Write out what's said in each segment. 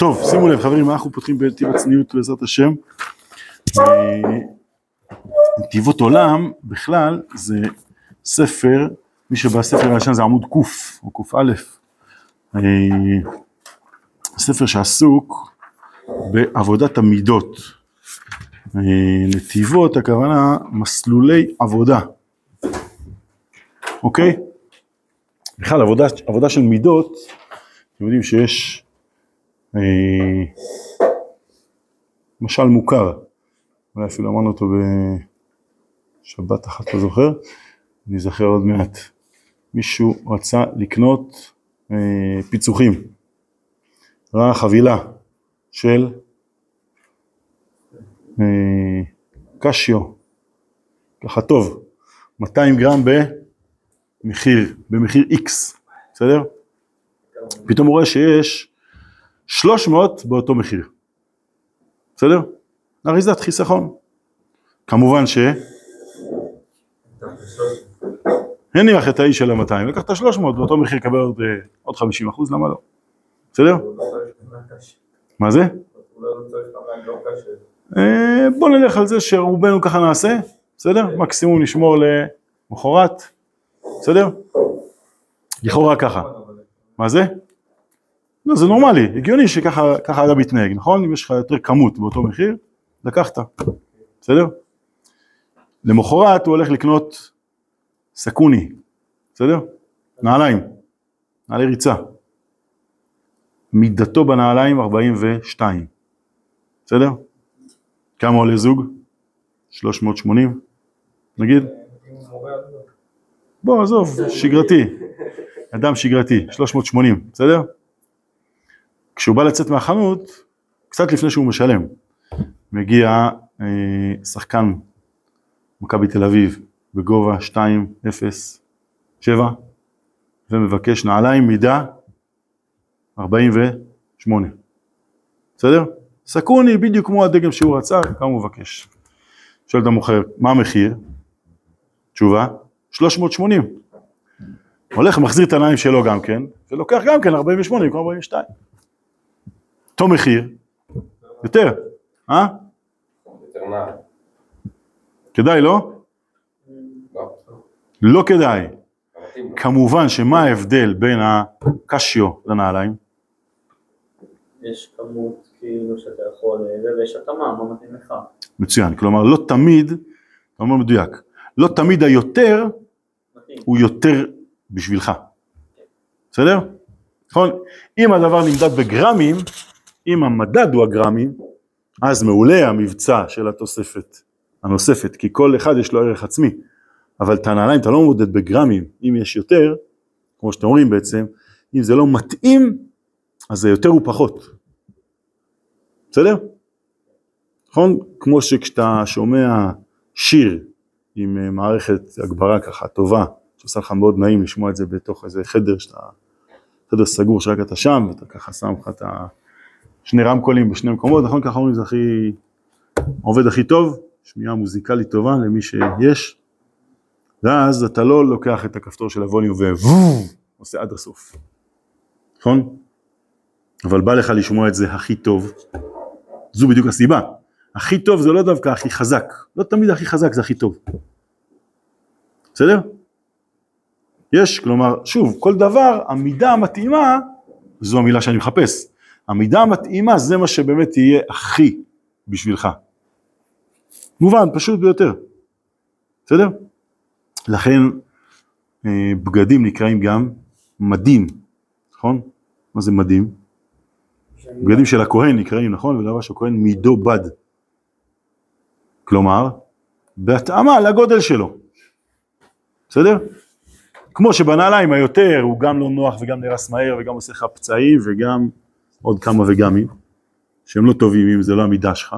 טוב, שימו לב חברים, אנחנו פותחים בנתיב הצניעות בעזרת השם. אה, נתיבות עולם בכלל זה ספר, מי שבספר הישן זה עמוד ק' או קא. אה, ספר שעסוק בעבודת המידות. אה, נתיבות הכוונה מסלולי עבודה, אוקיי? בכלל עבודה, עבודה של מידות, אתם יודעים שיש אה, משל מוכר, אולי אפילו אמרנו אותו בשבת אחת, לא זוכר, אני אזכר עוד מעט. מישהו רצה לקנות אה, פיצוחים, ראה חבילה של אה, קשיו, ככה טוב, 200 גרם במחיר, במחיר X, בסדר? פתאום הוא רואה שיש 300 באותו מחיר, בסדר? אריזת חיסכון. כמובן ש... הניח את האיש של ה-200, לקח את ה-300 באותו מחיר יקבל עוד, עוד 50 אחוז, למה לא? בסדר? מה זה? אה, בוא נלך על זה שרובנו ככה נעשה, בסדר? מקסימום נשמור למחרת, בסדר? לכאורה ככה. מה זה? לא, זה נורמלי, הגיוני שככה אדם מתנהג, נכון? אם יש לך יותר כמות באותו מחיר, לקחת, בסדר? למחרת הוא הולך לקנות סכוני, בסדר? נעליים, נעלי ריצה. מידתו בנעליים 42, בסדר? כמה עולה זוג? 380, נגיד? בוא, עזוב, שגרתי, אדם שגרתי, 380, בסדר? כשהוא בא לצאת מהחנות, קצת לפני שהוא משלם, מגיע אה, שחקן מכבי תל אביב בגובה 2.07 ומבקש נעליים מידה 48, בסדר? סקוני בדיוק כמו הדגם שהוא רצה, כמה הוא מבקש. שואל את המוכר, מה המחיר? תשובה, 380. הולך מחזיר את העיניים שלו גם כן, ולוקח גם כן 48 במקום 42. אותו מחיר, יותר, אה? כדאי, לא? לא כדאי. כמובן שמה ההבדל בין הקשיו לנעליים? יש כמות כאילו שאתה יכול, ויש התאמה, מה מתאים לך. מצוין, כלומר לא תמיד, אתה אומר מדויק, לא תמיד היותר הוא יותר בשבילך, בסדר? נכון? אם הדבר נמדד בגרמים, אם המדד הוא הגרמים, אז מעולה המבצע של התוספת הנוספת, כי כל אחד יש לו ערך עצמי, אבל את הנעליים אתה לא מודד בגרמים, אם יש יותר, כמו שאתם אומרים בעצם, אם זה לא מתאים, אז זה יותר ופחות, בסדר? נכון? כמו שכשאתה שומע שיר עם אה, מערכת הגברה ככה טובה, שעושה לך מאוד נעים לשמוע את זה בתוך איזה חדר שאתה, חדר סגור שרק אתה שם, ואתה ככה שם לך את השני רמקולים בשני מקומות, נכון? ככה אומרים זה הכי, עובד הכי טוב, שמיעה מוזיקלית טובה למי שיש, ואז אתה לא לוקח את הכפתור של הווליום ועושה עד הסוף, נכון? אבל בא לך לשמוע את זה הכי טוב, זו בדיוק הסיבה. הכי טוב זה לא דווקא הכי חזק, לא תמיד הכי חזק זה הכי טוב. בסדר? יש, כלומר, שוב, כל דבר, המידה המתאימה, זו המילה שאני מחפש. המידה המתאימה זה מה שבאמת יהיה הכי בשבילך. מובן, פשוט ביותר. בסדר? לכן אה, בגדים נקראים גם מדים, נכון? מה זה מדים? בגדים של הכהן נקראים, נכון? ולבש הכהן מידו בד. כלומר, בהתאמה לגודל שלו. בסדר? כמו שבנעליים היותר הוא גם לא נוח וגם נרס מהר וגם עושה לך פצעים וגם עוד כמה וגמים, שהם לא טובים אם זה לא המידה שלך.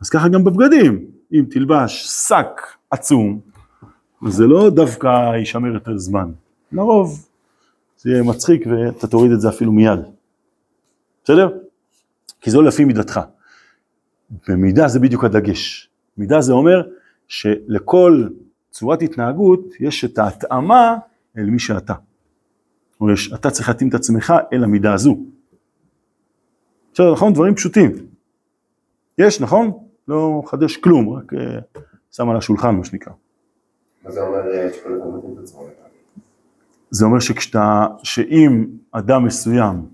אז ככה גם בבגדים, אם תלבש שק עצום, זה לא דווקא יישמר יותר זמן. לרוב זה יהיה מצחיק ואתה תוריד את זה אפילו מיד. בסדר? כי זה לא לפי מידתך. במידה זה בדיוק הדגש. מידה זה אומר שלכל צורת התנהגות יש את ההתאמה אל מי שאתה. אתה צריך להתאים את עצמך אל המידה הזו. בסדר, נכון? דברים פשוטים. יש, נכון? לא מחדש כלום, רק אה, שם על השולחן, מה שנקרא. מה זה אומר אה? זה אומר שכשאתה, שאם אדם מסוים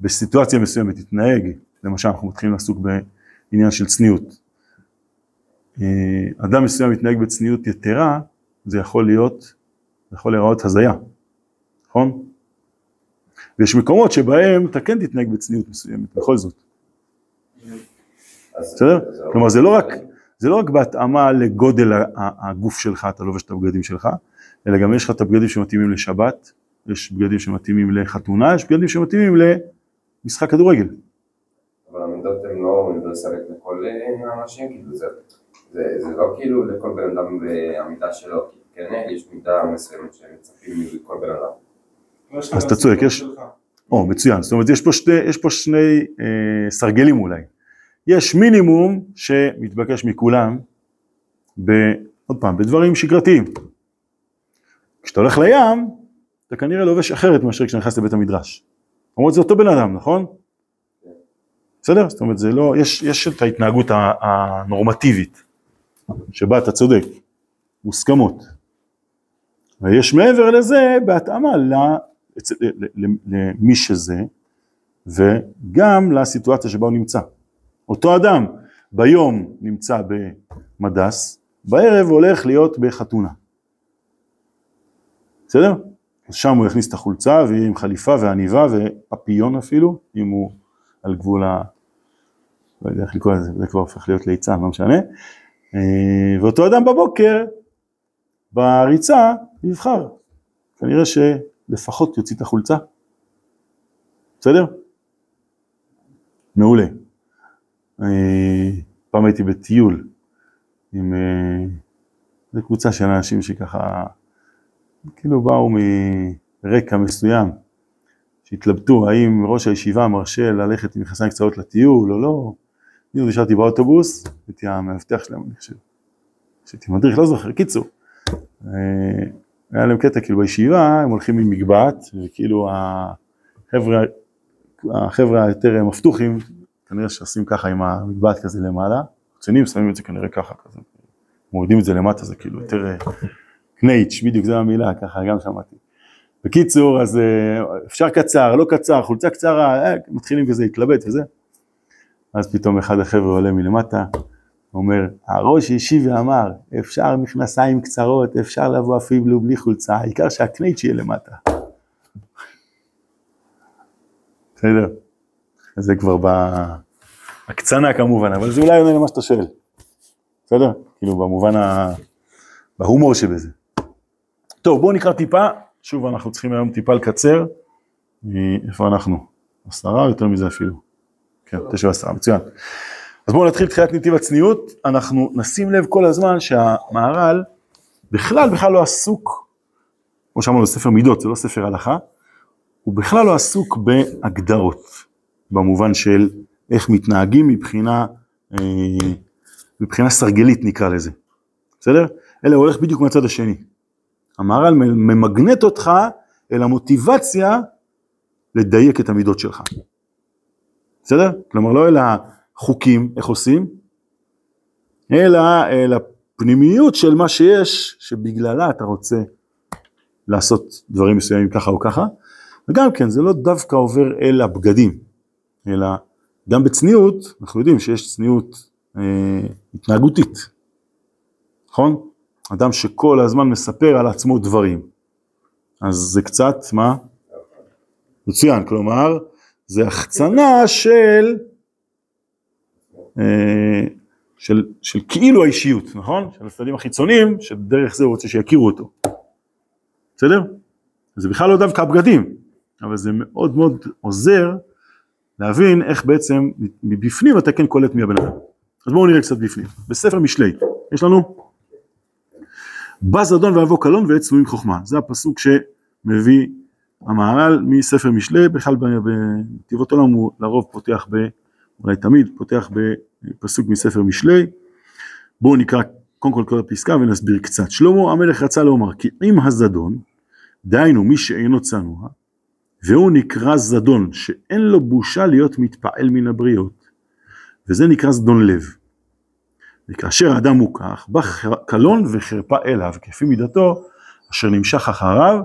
בסיטואציה מסוימת יתנהג, למשל אנחנו מתחילים לעסוק בעניין של צניעות, אה, אדם מסוים מתנהג בצניעות יתרה, זה יכול להיות, זה יכול להיראות הזיה, נכון? ויש מקומות שבהם אתה כן תתנהג בצניעות מסוימת, בכל זאת, בסדר? כלומר זה לא רק, זה לא רק בהתאמה לגודל הגוף שלך, אתה לובש את הבגדים שלך, אלא גם יש לך את הבגדים שמתאימים לשבת, יש בגדים שמתאימים לחתונה, יש בגדים שמתאימים למשחק כדורגל. אבל המידות הן לא אוניברסליות לכל אה, האנשים, כאילו זה, זה, זה לא כאילו לכל בן אדם והמידה שלו, כן יש מידה מסוימת שמצפים מכל בן אדם. אז אתה צודק, יש- או, מצוין, זאת אומרת יש פה שני, יש פה שני אה, סרגלים אולי. יש מינימום שמתבקש מכולם, ב, עוד פעם, בדברים שגרתיים. כשאתה הולך לים, אתה כנראה לובש אחרת מאשר כשאתה נכנס לבית המדרש. למרות זה אותו בן אדם, נכון? בסדר? זאת אומרת, זה לא, יש, יש את ההתנהגות הנורמטיבית, שבה אתה צודק, מוסכמות. ויש מעבר לזה בהתאמה ל- למי שזה, וגם לסיטואציה שבה הוא נמצא. אותו אדם ביום נמצא במדס, בערב הולך להיות בחתונה. בסדר? אז שם הוא יכניס את החולצה ויהיה עם חליפה ועניבה ופפיון אפילו, אם הוא על גבול ה... לא יודע איך לקרוא לזה, זה כבר הופך להיות ליצן, לא משנה. אה, ואותו אדם בבוקר, בריצה, יבחר. כנראה שלפחות יוציא את החולצה. בסדר? מעולה. אה, פעם הייתי בטיול עם אה, זו קבוצה של אנשים שככה כאילו באו מרקע מסוים, שהתלבטו האם ראש הישיבה מרשה ללכת עם מכנסיים קצרות לטיול או לא. אני נשארתי באוטובוס, הייתי המאבטח שלהם אני חושב. הייתי מדריך, לא זוכר, קיצור. אה, היה להם קטע כאילו בישיבה, הם הולכים עם מגבעת, וכאילו החבר'ה, החבר'ה היותר מפתוחים, כנראה שעושים ככה עם המגבעת כזה למעלה, קצינים שמים את זה כנראה ככה כזה, מורידים את זה למטה, זה כאילו יותר אה, קנייץ', בדיוק זו המילה, ככה גם שמעתי. בקיצור, אז אה, אפשר קצר, לא קצר, חולצה קצרה, אה, מתחילים כזה להתלבט וזה. אז פתאום אחד החבר'ה עולה מלמטה, אומר, הראש השיב ואמר, אפשר מכנסיים קצרות, אפשר לבוא אפילו בלי חולצה, העיקר שהקנייץ' יהיה למטה. בסדר? זה כבר בהקצנה כמובן, אבל זה אולי עונה למה שאתה שואל. בסדר? כאילו במובן ה... בהומור שבזה. טוב, בואו נקרא טיפה, שוב אנחנו צריכים היום טיפה לקצר. איפה אנחנו? עשרה, יותר מזה אפילו. כן, תשע ועשרה, מצוין. אז בואו נתחיל תחילת נתיב הצניעות, אנחנו נשים לב כל הזמן שהמהר"ל בכלל בכלל לא עסוק, כמו שאמרנו, זה ספר מידות, זה לא ספר הלכה, הוא בכלל לא עסוק בהגדרות, במובן של איך מתנהגים מבחינה, אה, מבחינה סרגלית נקרא לזה, בסדר? אלא הוא הולך בדיוק מהצד השני. המהר"ל ממגנט אותך אל המוטיבציה לדייק את המידות שלך. בסדר? כלומר לא אל החוקים, איך עושים, אלא אל הפנימיות של מה שיש, שבגללה אתה רוצה לעשות דברים מסוימים ככה או ככה, וגם כן זה לא דווקא עובר אל הבגדים, אלא גם בצניעות, אנחנו יודעים שיש צניעות אה, התנהגותית, נכון? אדם שכל הזמן מספר על עצמו דברים, אז זה קצת, מה? מצוין, כלומר, זה החצנה של, של, של כאילו האישיות, נכון? של הצדדים החיצוניים, שדרך זה הוא רוצה שיכירו אותו. בסדר? זה בכלל לא דווקא הבגדים, אבל זה מאוד מאוד עוזר להבין איך בעצם מבפנים אתה כן קולט מי הבן אדם. אז בואו נראה קצת בפנים. בספר משלי, יש לנו בא זדון ואבוא קלון ועת צנועים חוכמה. זה הפסוק שמביא המהר"ל מספר משלי, בכלל בנתיבות עולם הוא לרוב פותח ב... אולי תמיד פותח בפסוק מספר משלי. בואו נקרא קודם כל כל הפסקה ונסביר קצת. שלמה המלך רצה לומר כי אם הזדון, דהיינו מי שאינו צנוע, והוא נקרא זדון, שאין לו בושה להיות מתפעל מן הבריות. וזה נקרא זדון לב. וכאשר האדם הוא כך, בא קלון וחרפה אליו, כפי מידתו, אשר נמשך אחריו,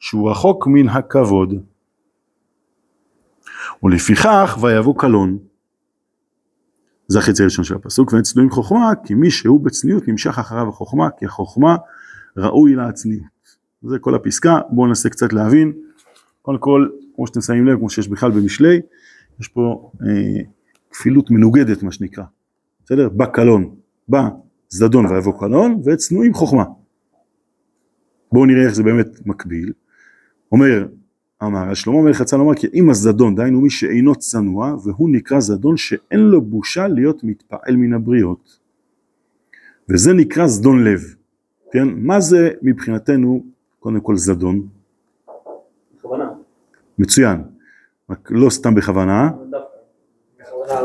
שהוא רחוק מן הכבוד. ולפיכך ויבוא קלון. זה החצי הראשון של הפסוק, ואין צנועים חוכמה, כי מי שהוא בצניעות נמשך אחריו החוכמה, כי החוכמה ראוי לה הצניעות. זה כל הפסקה, בואו ננסה קצת להבין. קודם כל, כמו שאתם שמים לב, כמו שיש בכלל במשלי, יש פה אה, כפילות מנוגדת מה שנקרא. בסדר? בא קלון, בא זדון ויבוא קלון, וצנועים חוכמה. בואו נראה איך זה באמת מקביל. אומר אמר, שלמה המלך רצה לומר כי אם הזדון, דהיינו מי שאינו צנוע, והוא נקרא זדון שאין לו בושה להיות מתפעל מן הבריות. וזה נקרא זדון לב. כן? מה זה מבחינתנו, קודם כל זדון? בכוונה. מצוין. רק לא סתם בכוונה.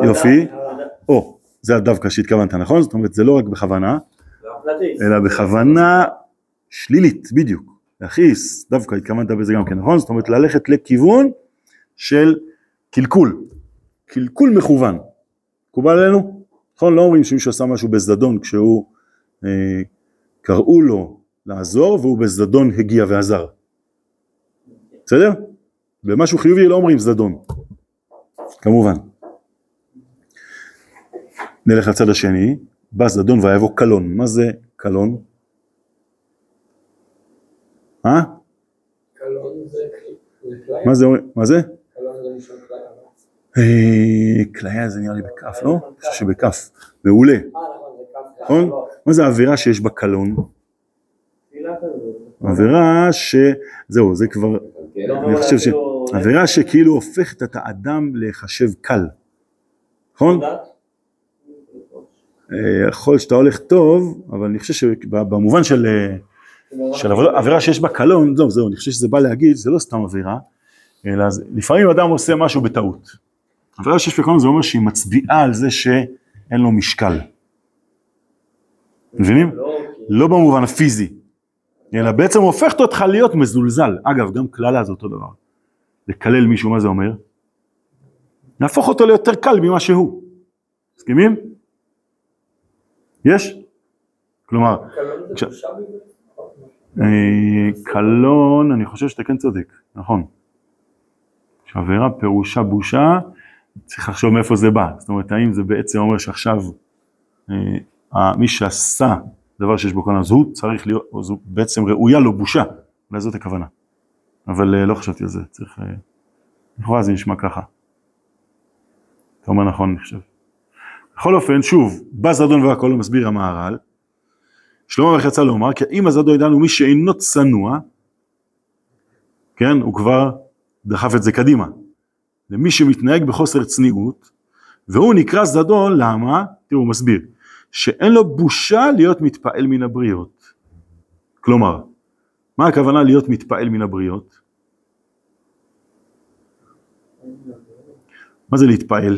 יופי. או, זה הדווקא שהתכוונת, נכון? זאת אומרת, זה לא רק בכוונה. אלא בכוונה שלילית, בדיוק. להכעיס, דווקא התכוונת בזה גם כן, נכון? זאת אומרת, ללכת לכיוון של קלקול, קלקול מכוון. מקובל עלינו? נכון? לא אומרים שמישהו עשה משהו בזדון כשהוא, אה, קראו לו לעזור והוא בזדון הגיע ועזר. בסדר? במשהו חיובי לא אומרים זדון, כמובן. נלך לצד השני, בא זדון ויבוא קלון, מה זה קלון? אה? קלון זה זה כליה? מה זה, מה זה? קלון זה כליה. אה, כליה זה נראה לי בכף, לא? אני חושב שבכף. מעולה. אה נכון, נכון? מה זה העבירה שיש בה קלון? עבירה ש... זהו, זה כבר... כן. אני חושב ש... עבירה שכאילו הופכת את האדם להיחשב קל. נכון? אה, יכול שאתה הולך טוב, אבל אני חושב שבמובן של... של עבירה, שיש בה קלון, לא, זהו, אני חושב שזה בא להגיד, זה לא סתם עבירה, אלא לפעמים אדם עושה משהו בטעות. עבירה שיש בה קלון זה אומר שהיא מצביעה על זה שאין לו משקל. מבינים? לא, לא במובן הפיזי, אלא בעצם הופכת אותך להיות מזולזל. אגב, גם קללה זה אותו דבר. לקלל מישהו, מה זה אומר? להפוך אותו ליותר קל ממה שהוא. מסכימים? יש? כלומר, כש- קלון, אני חושב שאתה כן צודק, נכון. שעבירה פירושה בושה, צריך לחשוב מאיפה זה בא. זאת אומרת, האם זה בעצם אומר שעכשיו אה, מי שעשה דבר שיש בו קלון, אז הוא צריך להיות, אז הוא בעצם ראויה לו בושה. אולי זאת הכוונה. אבל אה, לא חשבתי על זה, צריך... אה, לכאורה זה נשמע ככה. אתה אומר נכון, אני חושב. בכל אופן, שוב, בא זדון והכל מסביר המהר"ל, שלמה המלך יצא לומר, כי אם הזדון ידענו מי שאינו צנוע, כן, הוא כבר דחף את זה קדימה. למי שמתנהג בחוסר צניעות, והוא נקרא זדון, למה? תראו, הוא מסביר, שאין לו בושה להיות מתפעל מן הבריות. כלומר, מה הכוונה להיות מתפעל מן הבריות? מה זה להתפעל?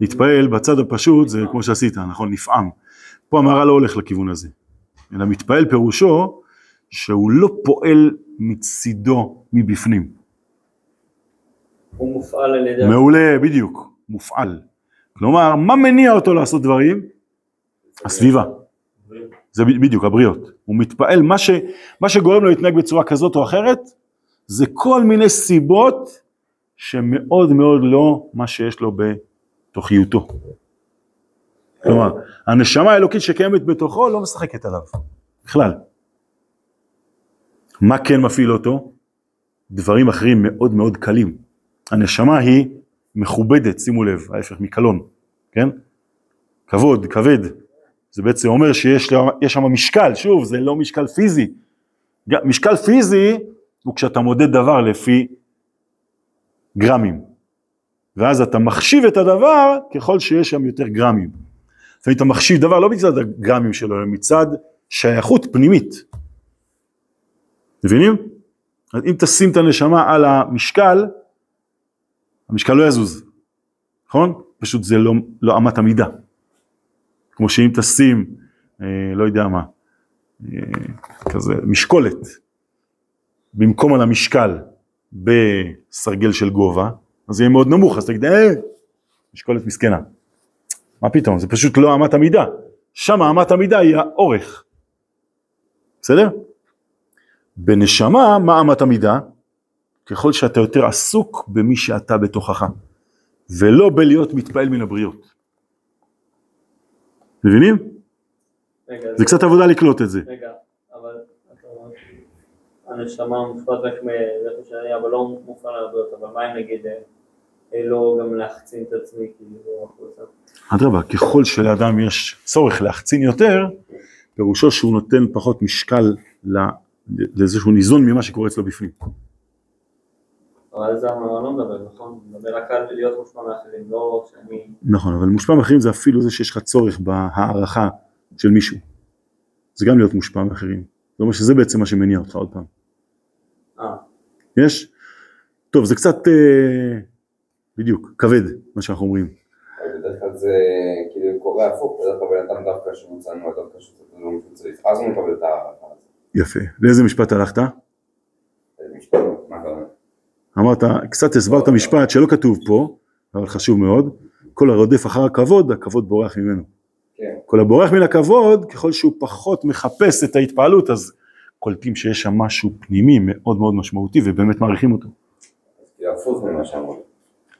להתפעל בצד הפשוט זה כמו שעשית, נכון? נפעם. פה המהר"ל לא הולך לכיוון הזה, אלא מתפעל פירושו שהוא לא פועל מצידו מבפנים. הוא מופעל על ידי... מעולה, בדיוק, מופעל. כלומר, מה מניע אותו לעשות דברים? הסביבה. זה בדיוק, הבריות. הוא מתפעל, מה, ש, מה שגורם לו להתנהג בצורה כזאת או אחרת, זה כל מיני סיבות שמאוד מאוד לא מה שיש לו בתוכיותו. כלומר, הנשמה האלוקית שקיימת בתוכו לא משחקת עליו, בכלל. מה כן מפעיל אותו? דברים אחרים מאוד מאוד קלים. הנשמה היא מכובדת, שימו לב, ההפך מקלון, כן? כבוד, כבד. זה בעצם אומר שיש שם משקל, שוב, זה לא משקל פיזי. משקל פיזי הוא כשאתה מודד דבר לפי גרמים. ואז אתה מחשיב את הדבר ככל שיש שם יותר גרמים. לפעמים אתה מחשיב דבר לא מצד הגרמים שלו, אלא מצד שייכות פנימית. מבינים? אז אם תשים את הנשמה על המשקל, המשקל לא יזוז, נכון? פשוט זה לא, לא אמת המידה. כמו שאם תשים, אה, לא יודע מה, אה, כזה משקולת, במקום על המשקל, בסרגל של גובה, אז יהיה מאוד נמוך, אז תגיד, אה, משקולת מסכנה. מה פתאום, זה פשוט לא אמת המידה. שם אמת המידה היא האורך. בסדר? בנשמה, מה אמת המידה? ככל שאתה יותר עסוק במי שאתה בתוכך, ולא בלהיות מתפעל מן הבריות. מבינים? רגע, זה קצת עבודה לקלוט את זה. רגע, אבל הנשמה מופרט רק שאני, אבל לא מופרט להרבה אבל מה אם נגיד אה, לא גם להחצין את עצמי כאילו החוצה? אדרבה, ככל שלאדם יש צורך להחצין יותר, פירושו שהוא נותן פחות משקל לזה שהוא ניזון ממה שקורה אצלו בפנים. אבל על זה אני לא מדבר, נכון? מדבר רק על להיות מושפע מאחרים, לא שאני... נכון, אבל מושפע מאחרים זה אפילו זה שיש לך צורך בהערכה של מישהו. זה גם להיות מושפע מאחרים. זאת אומרת שזה בעצם מה שמניע אותך עוד פעם. אה, יש? טוב, זה קצת, אה, בדיוק, כבד, מה שאנחנו אומרים. בדרך כלל זה כאילו קורה הפוך, בדרך כלל בן אדם דווקא שהוא צנוע, דווקא שהוא צריך לא אז הוא מקבל את ההערכה. יפה. לאיזה משפט הלכת? זה? אמרת, קצת הסברת משפט שלא כתוב פה, אבל חשוב מאוד, כל הרודף אחר הכבוד, הכבוד בורח ממנו. כן. כל הבורח מן הכבוד, ככל שהוא פחות מחפש את ההתפעלות, אז קולטים שיש שם משהו פנימי מאוד מאוד משמעותי ובאמת מעריכים אותו. אז כאילו הפוך ממה שאמרו.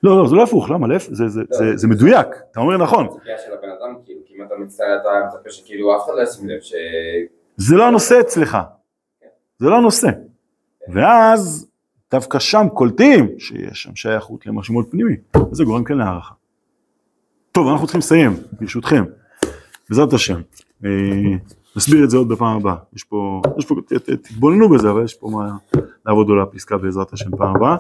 לא, לא, זה לא הפוך, למה? להפך, זה, זה, זה, זה מדויק, אתה אומר נכון. הציפייה של הבן אדם, כאילו, כי אם אתה מצטער אתה מצפה שכאילו אף אחד לא ישים לב ש... זה לא הנושא אצלך, זה לא הנושא. ואז דווקא שם קולטים שיש שם שייכות למשהו מאוד פנימי, וזה גורם כן להערכה. טוב, אנחנו צריכים לסיים, ברשותכם, בעזרת השם. אה, נסביר את זה עוד בפעם הבאה. יש פה, יש פה, תתבוננו בזה, אבל יש פה מה לעבוד על הפסקה בעזרת השם פעם הבאה.